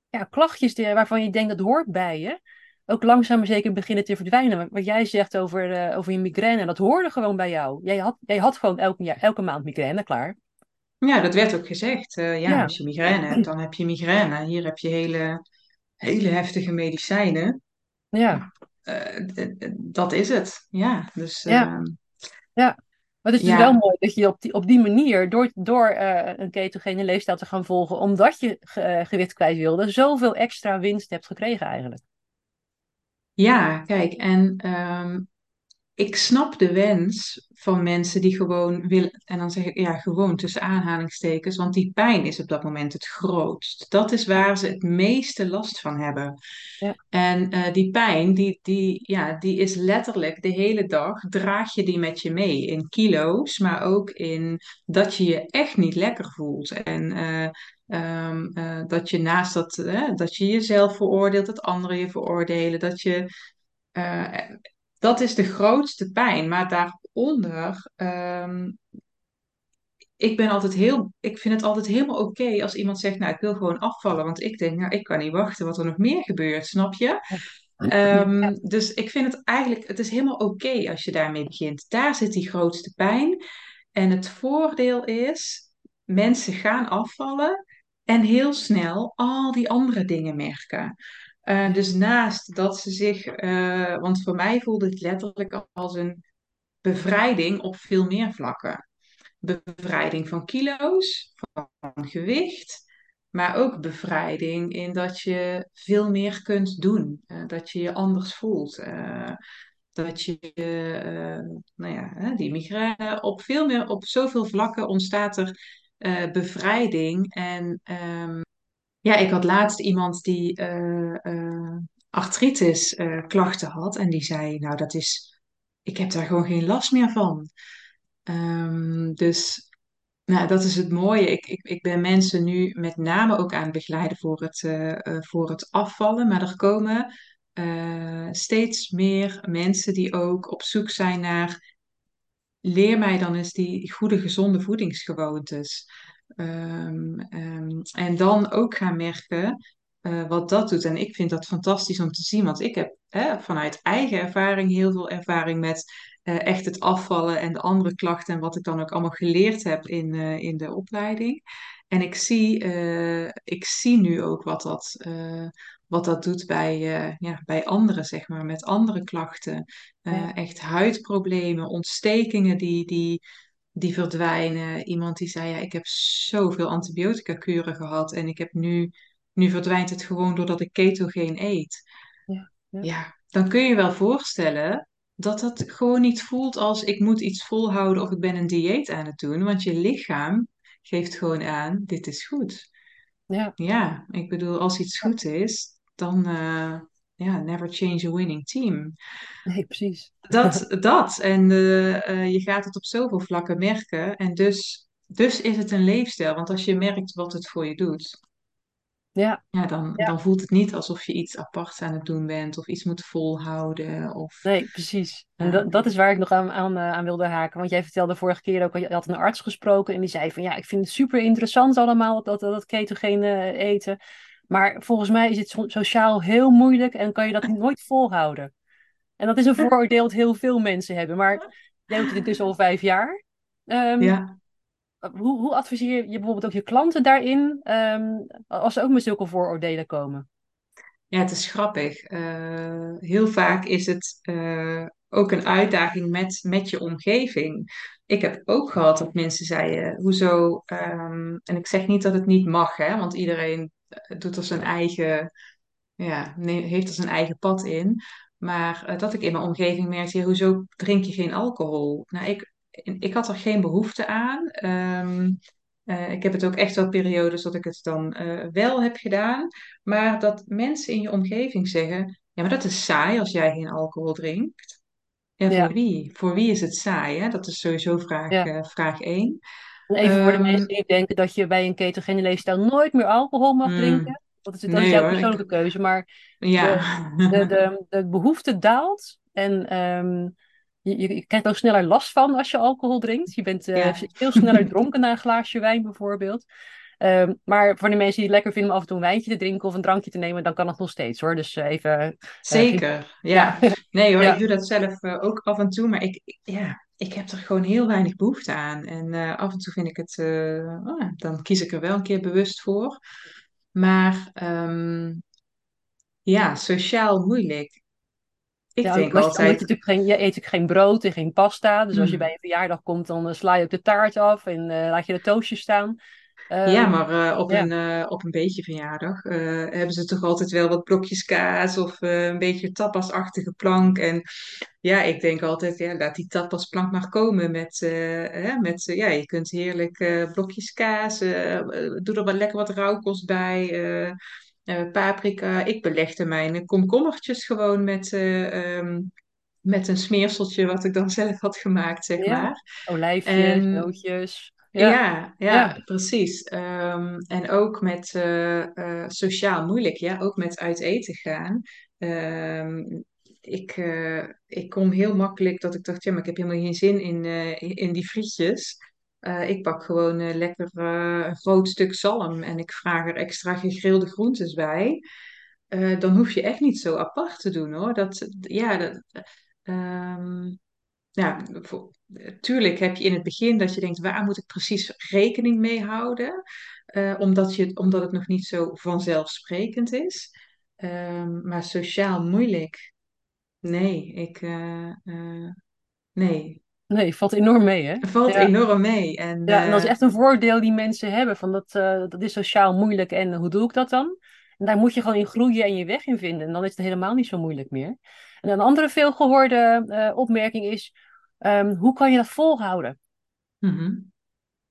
ja, klachtjes die, waarvan je denkt dat hoort bij je, ook langzaam maar zeker beginnen te verdwijnen. Wat jij zegt over, uh, over je migraine, dat hoorde gewoon bij jou. Jij had, jij had gewoon elke, jaar, elke maand migraine, klaar. Ja, dat werd ook gezegd. Uh, ja, ja, als je migraine hebt, dan heb je migraine. Hier heb je hele, hele heftige medicijnen. Ja. Uh, dat is het. Ja, dus... Ja. Ja. Maar het is ja. wel mooi dat je op die, op die manier, door, door uh, een ketogene leefstijl te gaan volgen, omdat je ge, gewicht kwijt wilde, zoveel extra winst hebt gekregen eigenlijk. Ja, kijk, en um, ik snap de wens van mensen die gewoon willen, en dan zeg ik ja, gewoon tussen aanhalingstekens, want die pijn is op dat moment het grootst. Dat is waar ze het meeste last van hebben. Ja. En uh, die pijn, die, die, ja, die is letterlijk de hele dag, draag je die met je mee in kilo's, maar ook in dat je je echt niet lekker voelt. En uh, Um, uh, dat je naast dat, uh, dat je jezelf veroordeelt, dat anderen je veroordelen, dat je. Uh, dat is de grootste pijn. Maar daaronder. Um, ik ben altijd heel. Ik vind het altijd helemaal oké okay als iemand zegt: Nou, ik wil gewoon afvallen. Want ik denk, nou, ik kan niet wachten wat er nog meer gebeurt, snap je? Um, ja. Dus ik vind het eigenlijk. Het is helemaal oké okay als je daarmee begint. Daar zit die grootste pijn. En het voordeel is. Mensen gaan afvallen en heel snel al die andere dingen merken. Uh, dus naast dat ze zich, uh, want voor mij voelde het letterlijk als een bevrijding op veel meer vlakken. Bevrijding van kilo's, van gewicht, maar ook bevrijding in dat je veel meer kunt doen, uh, dat je je anders voelt. dat je, nou ja, die migraine, op veel meer, op zoveel vlakken ontstaat er bevrijding. En um, ja, ik had laatst iemand die uh, uh, artritis klachten had. En die zei, nou dat is, ik heb daar gewoon geen last meer van. Um, dus nou, dat is het mooie. Ik, ik, ik ben mensen nu met name ook aan het begeleiden voor het, voor het afvallen. Maar er komen steeds meer mensen die ook op zoek zijn naar leer mij dan eens die goede, gezonde voedingsgewoontes. Um, um, en dan ook gaan merken uh, wat dat doet. En ik vind dat fantastisch om te zien, want ik heb hè, vanuit eigen ervaring heel veel ervaring met uh, echt het afvallen en de andere klachten en wat ik dan ook allemaal geleerd heb in, uh, in de opleiding. En ik zie, ik zie nu ook wat dat, wat dat doet bij, ja, bij anderen, zeg maar, met andere klachten. Ja. Echt huidproblemen, ontstekingen die, die, die verdwijnen. Iemand die zei, ja, ik heb zoveel antibiotica kuren gehad en ik heb nu, nu verdwijnt het gewoon doordat ik ketogeen eet. Ja, ja. ja, dan kun je wel voorstellen dat dat gewoon niet voelt als ik moet iets volhouden of ik ben een dieet aan het doen. Want je lichaam geeft gewoon aan, dit is goed. Ja, ja ik bedoel, als iets goed is, dan... Uh, ja, never change a winning team. Nee, precies. Dat, dat. En uh, uh, je gaat het op zoveel vlakken merken. En dus, dus is het een leefstijl. Want als je merkt wat het voor je doet, ja. Ja, dan, Ja. dan voelt het niet alsof je iets aparts aan het doen bent of iets moet volhouden. Of, Nee, precies. En Ja. dat, dat is waar ik nog aan, aan, eh, aan wilde haken. Want jij vertelde vorige keer ook, je had een arts gesproken en die zei van ja, ik vind het super interessant allemaal, dat, dat, dat ketogene eten. Maar volgens mij is het so- sociaal heel moeilijk en kan je dat nooit volhouden. En dat is een vooroordeel dat heel veel mensen hebben. Maar jij doet het dus al vijf jaar. Ehm, ja. hoe, hoe adviseer je bijvoorbeeld ook je klanten daarin, ehm, als ze ook met zulke vooroordelen komen? Ja, het is grappig. Eh, heel vaak is het eh, ook een uitdaging met, met je omgeving. Ik heb ook gehad dat mensen zeiden, hoezo... ehm, en ik zeg niet dat het niet mag, hè, want iedereen eh, doet er zijn eigen, ja, heeft er zijn eigen pad in. Maar eh, dat ik in mijn omgeving merkte, ja, hoezo drink je geen alcohol? Nou, ik, ik had er geen behoefte aan. Ehm, eh, ik heb het ook echt wel periodes dat ik het dan wel heb gedaan. Maar dat mensen in je omgeving zeggen, ja, maar dat is saai als jij geen alcohol drinkt. En voor wie? Voor wie is het saai? Hè? Dat is sowieso vraag, ja. vraag 1. Even voor de ehm, mensen die denken dat je bij een ketogene leefstijl nooit meer alcohol mag mm. drinken. Mm, dat is, dat jouw persoonlijke keuze. Maar ja. de, de, behoefte daalt. En ehm, je, je, krijgt ook sneller last van als je alcohol drinkt. Je bent eh, veel sneller dronken na een glaasje wijn bijvoorbeeld. Ehm, maar voor de mensen die het lekker vinden om af en toe een wijntje te drinken of een drankje te nemen, dan kan dat nog steeds hoor. Dus eh, even. Eh, Zeker, ja. Nee hoor, ik doe dat zelf ook af en toe. Maar ik, ja, ik heb er gewoon heel weinig behoefte aan. En eh, af en toe vind ik het, eh, ah, dan kies ik er wel een keer bewust voor. Maar ehm, ja, sociaal moeilijk. Ik Ja, denk omdat je, je altijd, natuurlijk geen, je eet natuurlijk geen brood en geen pasta. Dus als je bij hmm, een verjaardag komt, dan eh, sla je ook de taart af en laat je de toastjes staan. Ja, Ehm, maar eh, op ja, een, eh, op een beetje verjaardag eh, hebben ze toch altijd wel wat blokjes kaas of een beetje tapasachtige plank. En ja, ik denk altijd, ja, laat die tapasplank maar komen met, hè, met ja, je kunt heerlijk blokjes kaas, doe er wat lekker wat rauwkost bij. paprika. Ik belegde mijn komkommertjes gewoon met, eh, ehm, met een smeerseltje wat ik dan zelf had gemaakt, zeg ja. maar. Olijfjes, En nootjes. Ja, ja, ja. ja, precies. Ehm, en ook met eh, eh, sociaal moeilijk, ja, ook met uit eten gaan. Ehm, ik, eh, ik kom heel makkelijk dat ik dacht, ja, maar ik heb helemaal geen zin in, in die frietjes. Ik pak gewoon lekker een groot stuk zalm en ik vraag er extra gegrilde groentes bij. Dan hoef je echt niet zo apart te doen hoor. Dat, ja, dat, ehm, ja, voor, tuurlijk heb je in het begin dat je denkt, waar moet ik precies rekening mee houden? Eh, omdat je, omdat het nog niet zo vanzelfsprekend is. Ehm, maar sociaal moeilijk. Nee, ik, eh, eh, nee. Nee, valt enorm mee, hè? Valt Ja. enorm mee. En Ja, en dat is echt een voordeel die mensen hebben. Van dat, dat is sociaal moeilijk en hoe doe ik dat dan? En daar moet je gewoon in groeien en je weg in vinden. En dan is het helemaal niet zo moeilijk meer. En een andere veelgehoorde eh, opmerking is, ehm, hoe kan je dat volhouden? mhm.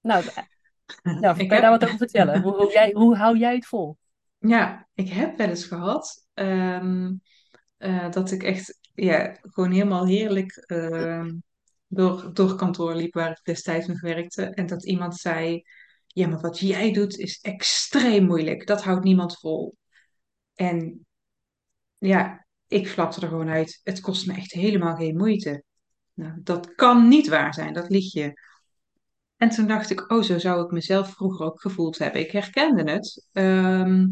Nou, nou, Ik kan je daar wat over vertellen? Hoe, hoe, jij, hoe hou jij het vol? ja, ik heb wel eens gehad ehm, eh, dat ik echt ja, gewoon helemaal heerlijk ehm, door, door kantoor liep waar ik destijds nog werkte. En dat iemand zei, ja, maar wat jij doet is extreem moeilijk. Dat houdt niemand vol. En ja, ik flapte er gewoon uit. Het kost me echt helemaal geen moeite. Nou, dat kan niet waar zijn, dat lieg je. En toen dacht ik, oh, zo zou ik mezelf vroeger ook gevoeld hebben. Ik herkende het. Ehm,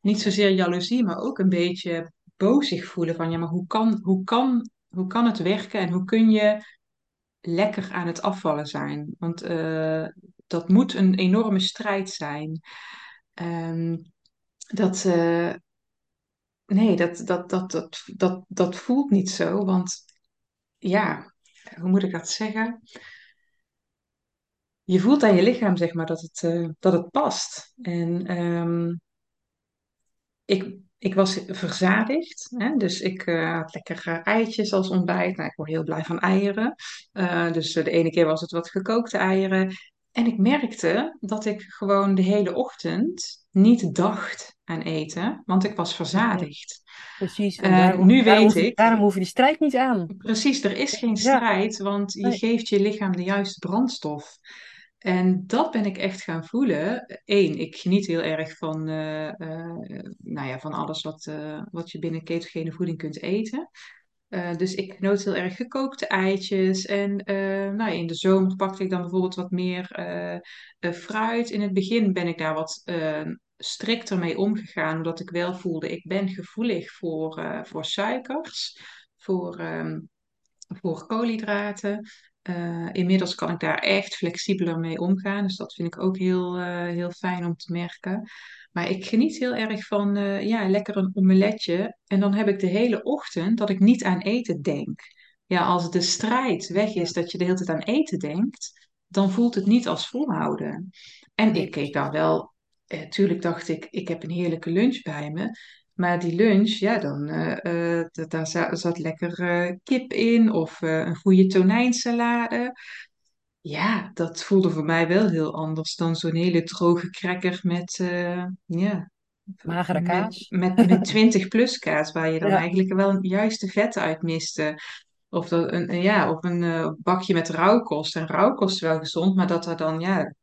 niet zozeer jaloezie, maar ook een beetje bozig voelen van, ja, maar hoe kan, hoe kan, hoe kan het werken en hoe kun je lekker aan het afvallen zijn? Want eh, dat moet een enorme strijd zijn. Ehm, dat, eh, nee, dat, dat, dat, dat, dat, dat voelt niet zo, want ja, hoe moet ik dat zeggen? Je voelt aan je lichaam, zeg maar, dat het, eh, dat het past. En ehm, ik, ik was verzadigd, hè? dus ik eh, had lekker eh, eitjes als ontbijt. Nou, ik word heel blij van eieren. Dus de ene keer was het wat gekookte eieren. En ik merkte dat ik gewoon de hele ochtend niet dacht aan eten, want ik was verzadigd. precies. En En daarom, nu daarom, weet ik, daarom hoef je die strijd niet aan. precies, er is geen Ja, strijd, want je nee. geeft je lichaam de juiste brandstof. En dat ben ik echt gaan voelen. Eén, ik geniet heel erg van, eh, eh, nou ja, van alles wat, eh, wat je binnen ketogene voeding kunt eten. Eh, dus ik genoot heel erg gekookte eitjes. En eh, nou, ja, in de zomer pakte ik dan bijvoorbeeld wat meer eh, eh, fruit. In het begin ben ik daar wat eh, strikter mee omgegaan, omdat ik wel voelde, ik ben gevoelig voor, eh, voor suikers, voor, ehm, voor koolhydraten. Eh, inmiddels kan ik daar echt flexibeler mee omgaan. Dus dat vind ik ook heel, eh, heel fijn om te merken. Maar ik geniet heel erg van ja, lekker een omeletje. En dan heb ik de hele ochtend dat ik niet aan eten denk. Ja, als de strijd weg is dat je de hele tijd aan eten denkt, dan voelt het niet als volhouden. En ik keek daar wel, eh, tuurlijk dacht ik, ik heb een heerlijke lunch bij me. Maar die lunch, ja, dan, eh, eh, da- daar za- zat lekker eh, kip in of een goede tonijnsalade. Ja, dat voelde voor mij wel heel anders dan zo'n hele droge cracker met, ja, Magere kaas. met, met 20 plus kaas, waar je dan Ja, eigenlijk wel juist de vetten uit miste. Of, dat een, ja, of een bakje met rauwkost. En rauwkost is wel gezond, maar dat er dan, ja,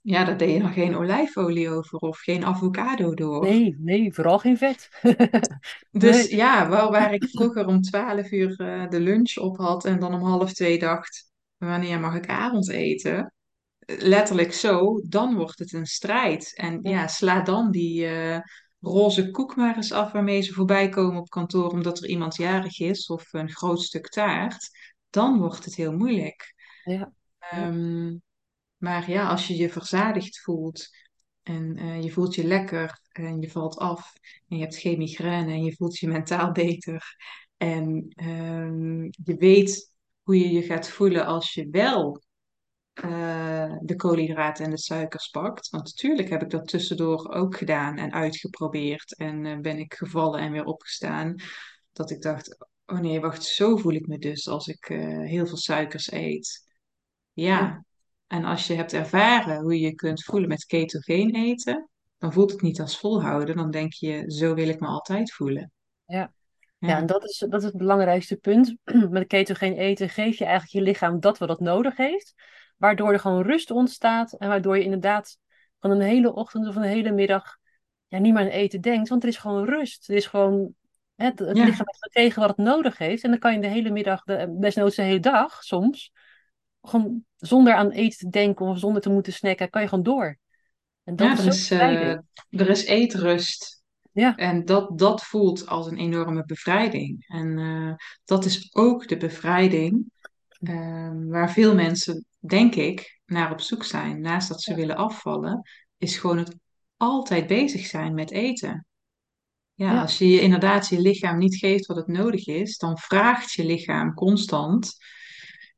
ja, daar deed je dan geen olijfolie over of geen avocado door. nee, nee, vooral geen vet. Dus Nee, ja, waar, waar ik vroeger om 12 uur eh, de lunch op had en dan om half twee dacht, wanneer mag ik avondeten? letterlijk zo, dan wordt het een strijd. En ja, ja, sla dan die eh, roze koek maar eens af waarmee ze voorbij komen op kantoor omdat er iemand jarig is of een groot stuk taart. Dan wordt het heel moeilijk. ja, ja, Ehm, maar ja, als je je verzadigd voelt en eh, je voelt je lekker en je valt af en je hebt geen migraine en je voelt je mentaal beter en ehm, je weet hoe je je gaat voelen als je wel eh, de koolhydraten en de suikers pakt. Want natuurlijk heb ik dat tussendoor ook gedaan en uitgeprobeerd. En eh, ben ik gevallen en weer opgestaan. Dat ik dacht, oh nee, wacht, zo voel ik me dus als ik heel veel suikers eet. Ja, en als je hebt ervaren hoe je je kunt voelen met ketogeen eten, dan voelt het niet als volhouden. Dan denk je, zo wil ik me altijd voelen. ja. Ja, en dat is, dat is het belangrijkste punt. Met ketogeen eten geef je eigenlijk je lichaam dat wat het nodig heeft. Waardoor er gewoon rust ontstaat. En waardoor je inderdaad van een hele ochtend of een hele middag ja, niet meer aan eten denkt. Want er is gewoon rust. Er is gewoon, het, het ja, lichaam heeft gekregen wat het nodig heeft. En dan kan je de hele middag, de, desnoods de hele dag soms, gewoon zonder aan eten te denken of zonder te moeten snacken, kan je gewoon door. En dat ja is er is, eh, er is eetrust. Ja, En dat, dat voelt als een enorme bevrijding. En eh, dat is ook de bevrijding eh, waar veel mensen, denk ik, naar op zoek zijn. Naast dat ze ja, willen afvallen, is gewoon het altijd bezig zijn met eten. Ja, ja, als je je inderdaad je lichaam niet geeft wat het nodig is, dan vraagt je lichaam constant: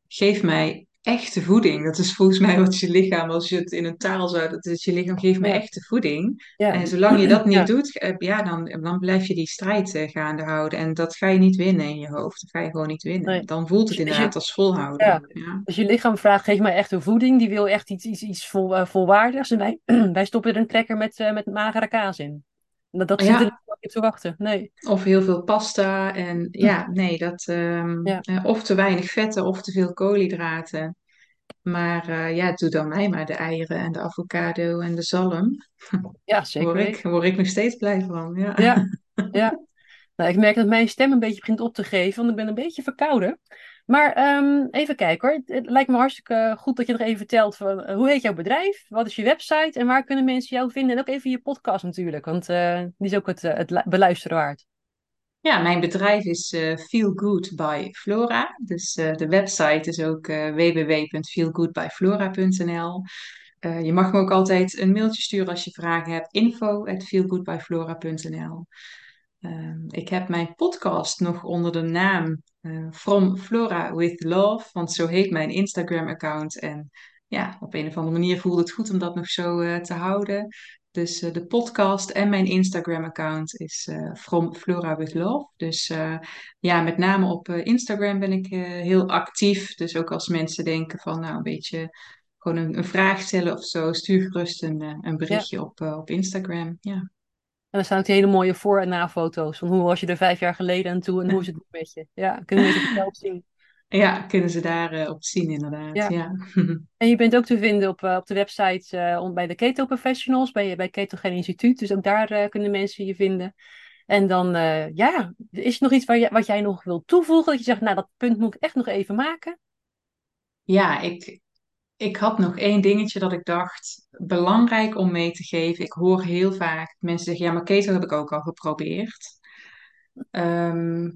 geef mij echte voeding. Dat is volgens mij wat je lichaam, als je het in een taal zou, dat is je lichaam geeft ja, echte voeding. ja, En zolang je dat niet ja. doet, eh, ja, dan, dan blijf je die strijd eh, gaande houden. En dat ga je niet winnen in je hoofd. Dat ga je gewoon niet winnen. Nee. Dan voelt het dus je- inderdaad als volhouden. Ja, Ja, dus je lichaam vraagt, geef mij echt een voeding. Die wil echt iets, iets, iets vol, eh, volwaardigs. En wij, wij stoppen er een cracker met, met magere kaas in. Dat, dat zit er ja niet te wachten. Nee. of heel veel pasta. En ja, nee, dat, ehm, Ja, eh, of te weinig vetten of te veel koolhydraten. Maar eh, ja, doe dan mij maar de eieren en de avocado en de zalm. ja, zeker Word ik, word ik nog steeds blij van. Ja. Ja, ja. Nou, ik merk dat mijn stem een beetje begint op te geven, want ik ben een beetje verkouden. Maar ehm, even kijken hoor. Het lijkt me hartstikke goed dat je nog even vertelt eh, hoe heet jouw bedrijf? Wat is je website? En waar kunnen mensen jou vinden? En ook even je podcast natuurlijk, want eh, die is ook het, eh, het lu- beluisteren waard. ja, mijn bedrijf is eh, Feel Good by Flora. Dus de website is ook www.feelgoodbyflora.nl. Eh, je mag me ook altijd een mailtje sturen als je vragen hebt. info at feelgoodbyflora.nl. Ehm, ik heb mijn podcast nog onder de naam eh, From Flora with Love, want zo heet mijn Instagram-account. En ja, op een of andere manier voelde het goed om dat nog zo eh, te houden. Dus eh, de podcast en mijn Instagram-account is From Flora with Love. Dus ja, met name op Instagram ben ik heel actief. Dus ook als mensen denken van, nou, een beetje gewoon een, een vraag stellen of zo, stuur gerust een, een Ja. berichtje op, op Instagram. Ja. En dan staan ook die hele mooie voor- en na-foto's. Van hoe was je er vijf jaar geleden aan toe en hoe is het nu met je? Ja, kunnen mensen het zelf zien. Ja, kunnen ze daar eh, op zien inderdaad. Ja. Ja. En je bent ook te vinden op, eh, op de website om- bij de Keto Professionals, bij, bij Ketogeen Instituut. Dus ook daar kunnen mensen je vinden. En dan, ja, is er nog iets waar je, wat jij nog wilt toevoegen? Dat je zegt, nou, dat punt moet ik echt nog even maken. Ja, ik, ik had nog één dingetje dat ik dacht, belangrijk om mee te geven. Ik hoor heel vaak mensen zeggen, ja, maar keto heb ik ook al geprobeerd. Ehm,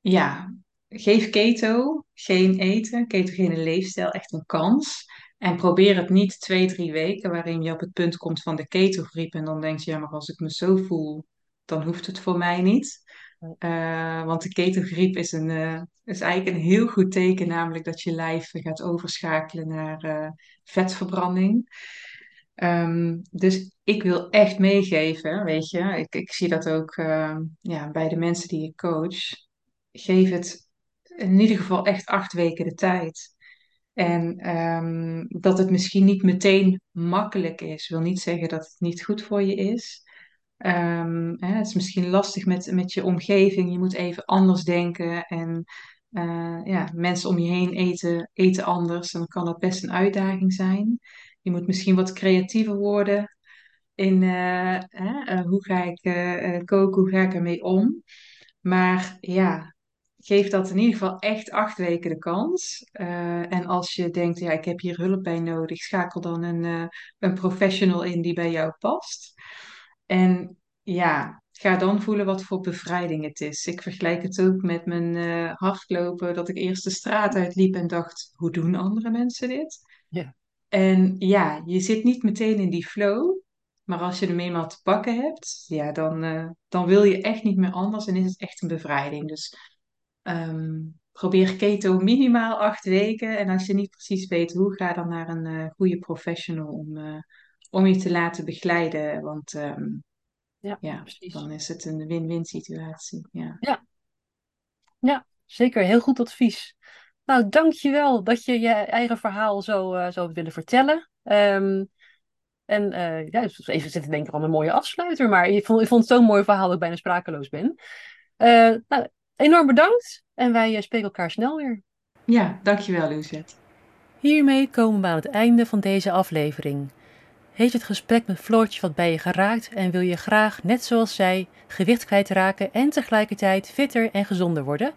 ja, geef keto, geen eten, ketogene leefstijl echt een kans. En probeer het niet twee, drie weken waarin je op het punt komt van de ketogriep en dan denk je, ja, maar als ik me zo voel, dan hoeft het voor mij niet. Uh, want de ketogriep is, een, uh, is eigenlijk een heel goed teken, namelijk dat je lijf gaat overschakelen naar uh, vetverbranding. Um, dus ik wil echt meegeven, weet je, ik, ik zie dat ook ja, bij de mensen die ik coach. Geef het in ieder geval echt acht weken de tijd. En um, dat het misschien niet meteen makkelijk is, wil niet zeggen dat het niet goed voor je is. Um, hè, het is misschien lastig met, met je omgeving. Je moet even anders denken. En uh, ja, mensen om je heen eten, eten anders. En dan kan dat best een uitdaging zijn. Je moet misschien wat creatiever worden in uh, uh, hoe ga ik koken, hoe ga ik ermee om. Maar ja, geef dat in ieder geval echt acht weken de kans. En als je denkt, ja, ik heb hier hulp bij nodig, schakel dan een, een professional in die bij jou past. En ja, ga dan voelen wat voor bevrijding het is. Ik vergelijk het ook met mijn uh, hardlopen, dat ik eerst de straat uitliep en dacht, hoe doen andere mensen dit? Ja. En ja, je zit niet meteen in die flow. Maar als je hem eenmaal te pakken hebt, ja, dan, dan wil je echt niet meer anders en is het echt een bevrijding. Dus Um, probeer keto minimaal acht weken. En als je niet precies weet hoe, ga dan naar een uh, goede professional om, om je te laten begeleiden. Want um, ja, ja dan is het een win-win situatie. Ja. ja. Ja, zeker. Heel goed advies. Nou, dankjewel dat je je eigen verhaal zo, uh, zo hebt willen vertellen. Um, en uh, ja, even zitten denken aan een mooie afsluiter, maar ik vond, ik vond het zo'n mooi verhaal dat ik bijna sprakeloos ben. Uh, nou, enorm bedankt en wij spreken elkaar snel weer. Ja, dankjewel Luzet. Hiermee komen we aan het einde van deze aflevering. Heeft het gesprek met Floortje wat bij je geraakt en wil je graag, net zoals zij, gewicht kwijtraken en tegelijkertijd fitter en gezonder worden?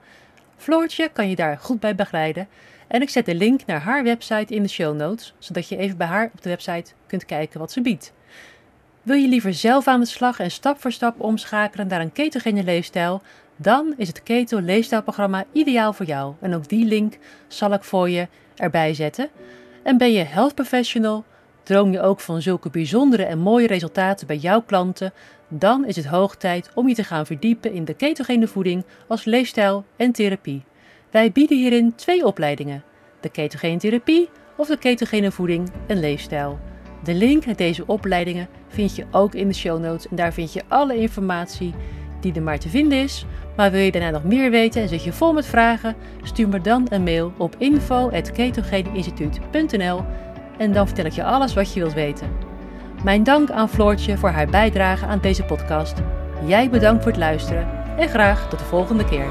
Floortje kan je daar goed bij begeleiden en ik zet de link naar haar website in de show notes, zodat je even bij haar op de website kunt kijken wat ze biedt. Wil je liever zelf aan de slag en stap voor stap omschakelen naar een ketogene leefstijl? Dan is het Keto Leefstijlprogramma ideaal voor jou. En ook die link zal ik voor je erbij zetten. En ben je health professional? Droom je ook van zulke bijzondere en mooie resultaten bij jouw klanten? Dan is het hoog tijd om je te gaan verdiepen in de ketogene voeding als leefstijl en therapie. Wij bieden hierin twee opleidingen: de ketogene therapie of de ketogene voeding en leefstijl. De link naar deze opleidingen vind je ook in de show notes en daar vind je alle informatie die er maar te vinden is. Maar wil je daarna nog meer weten en zit je vol met vragen? Stuur me dan een mail op info.ketogeneinstituut.nl en dan vertel ik je alles wat je wilt weten. Mijn dank aan Floortje voor haar bijdrage aan deze podcast. Jij bedankt voor het luisteren en graag tot de volgende keer.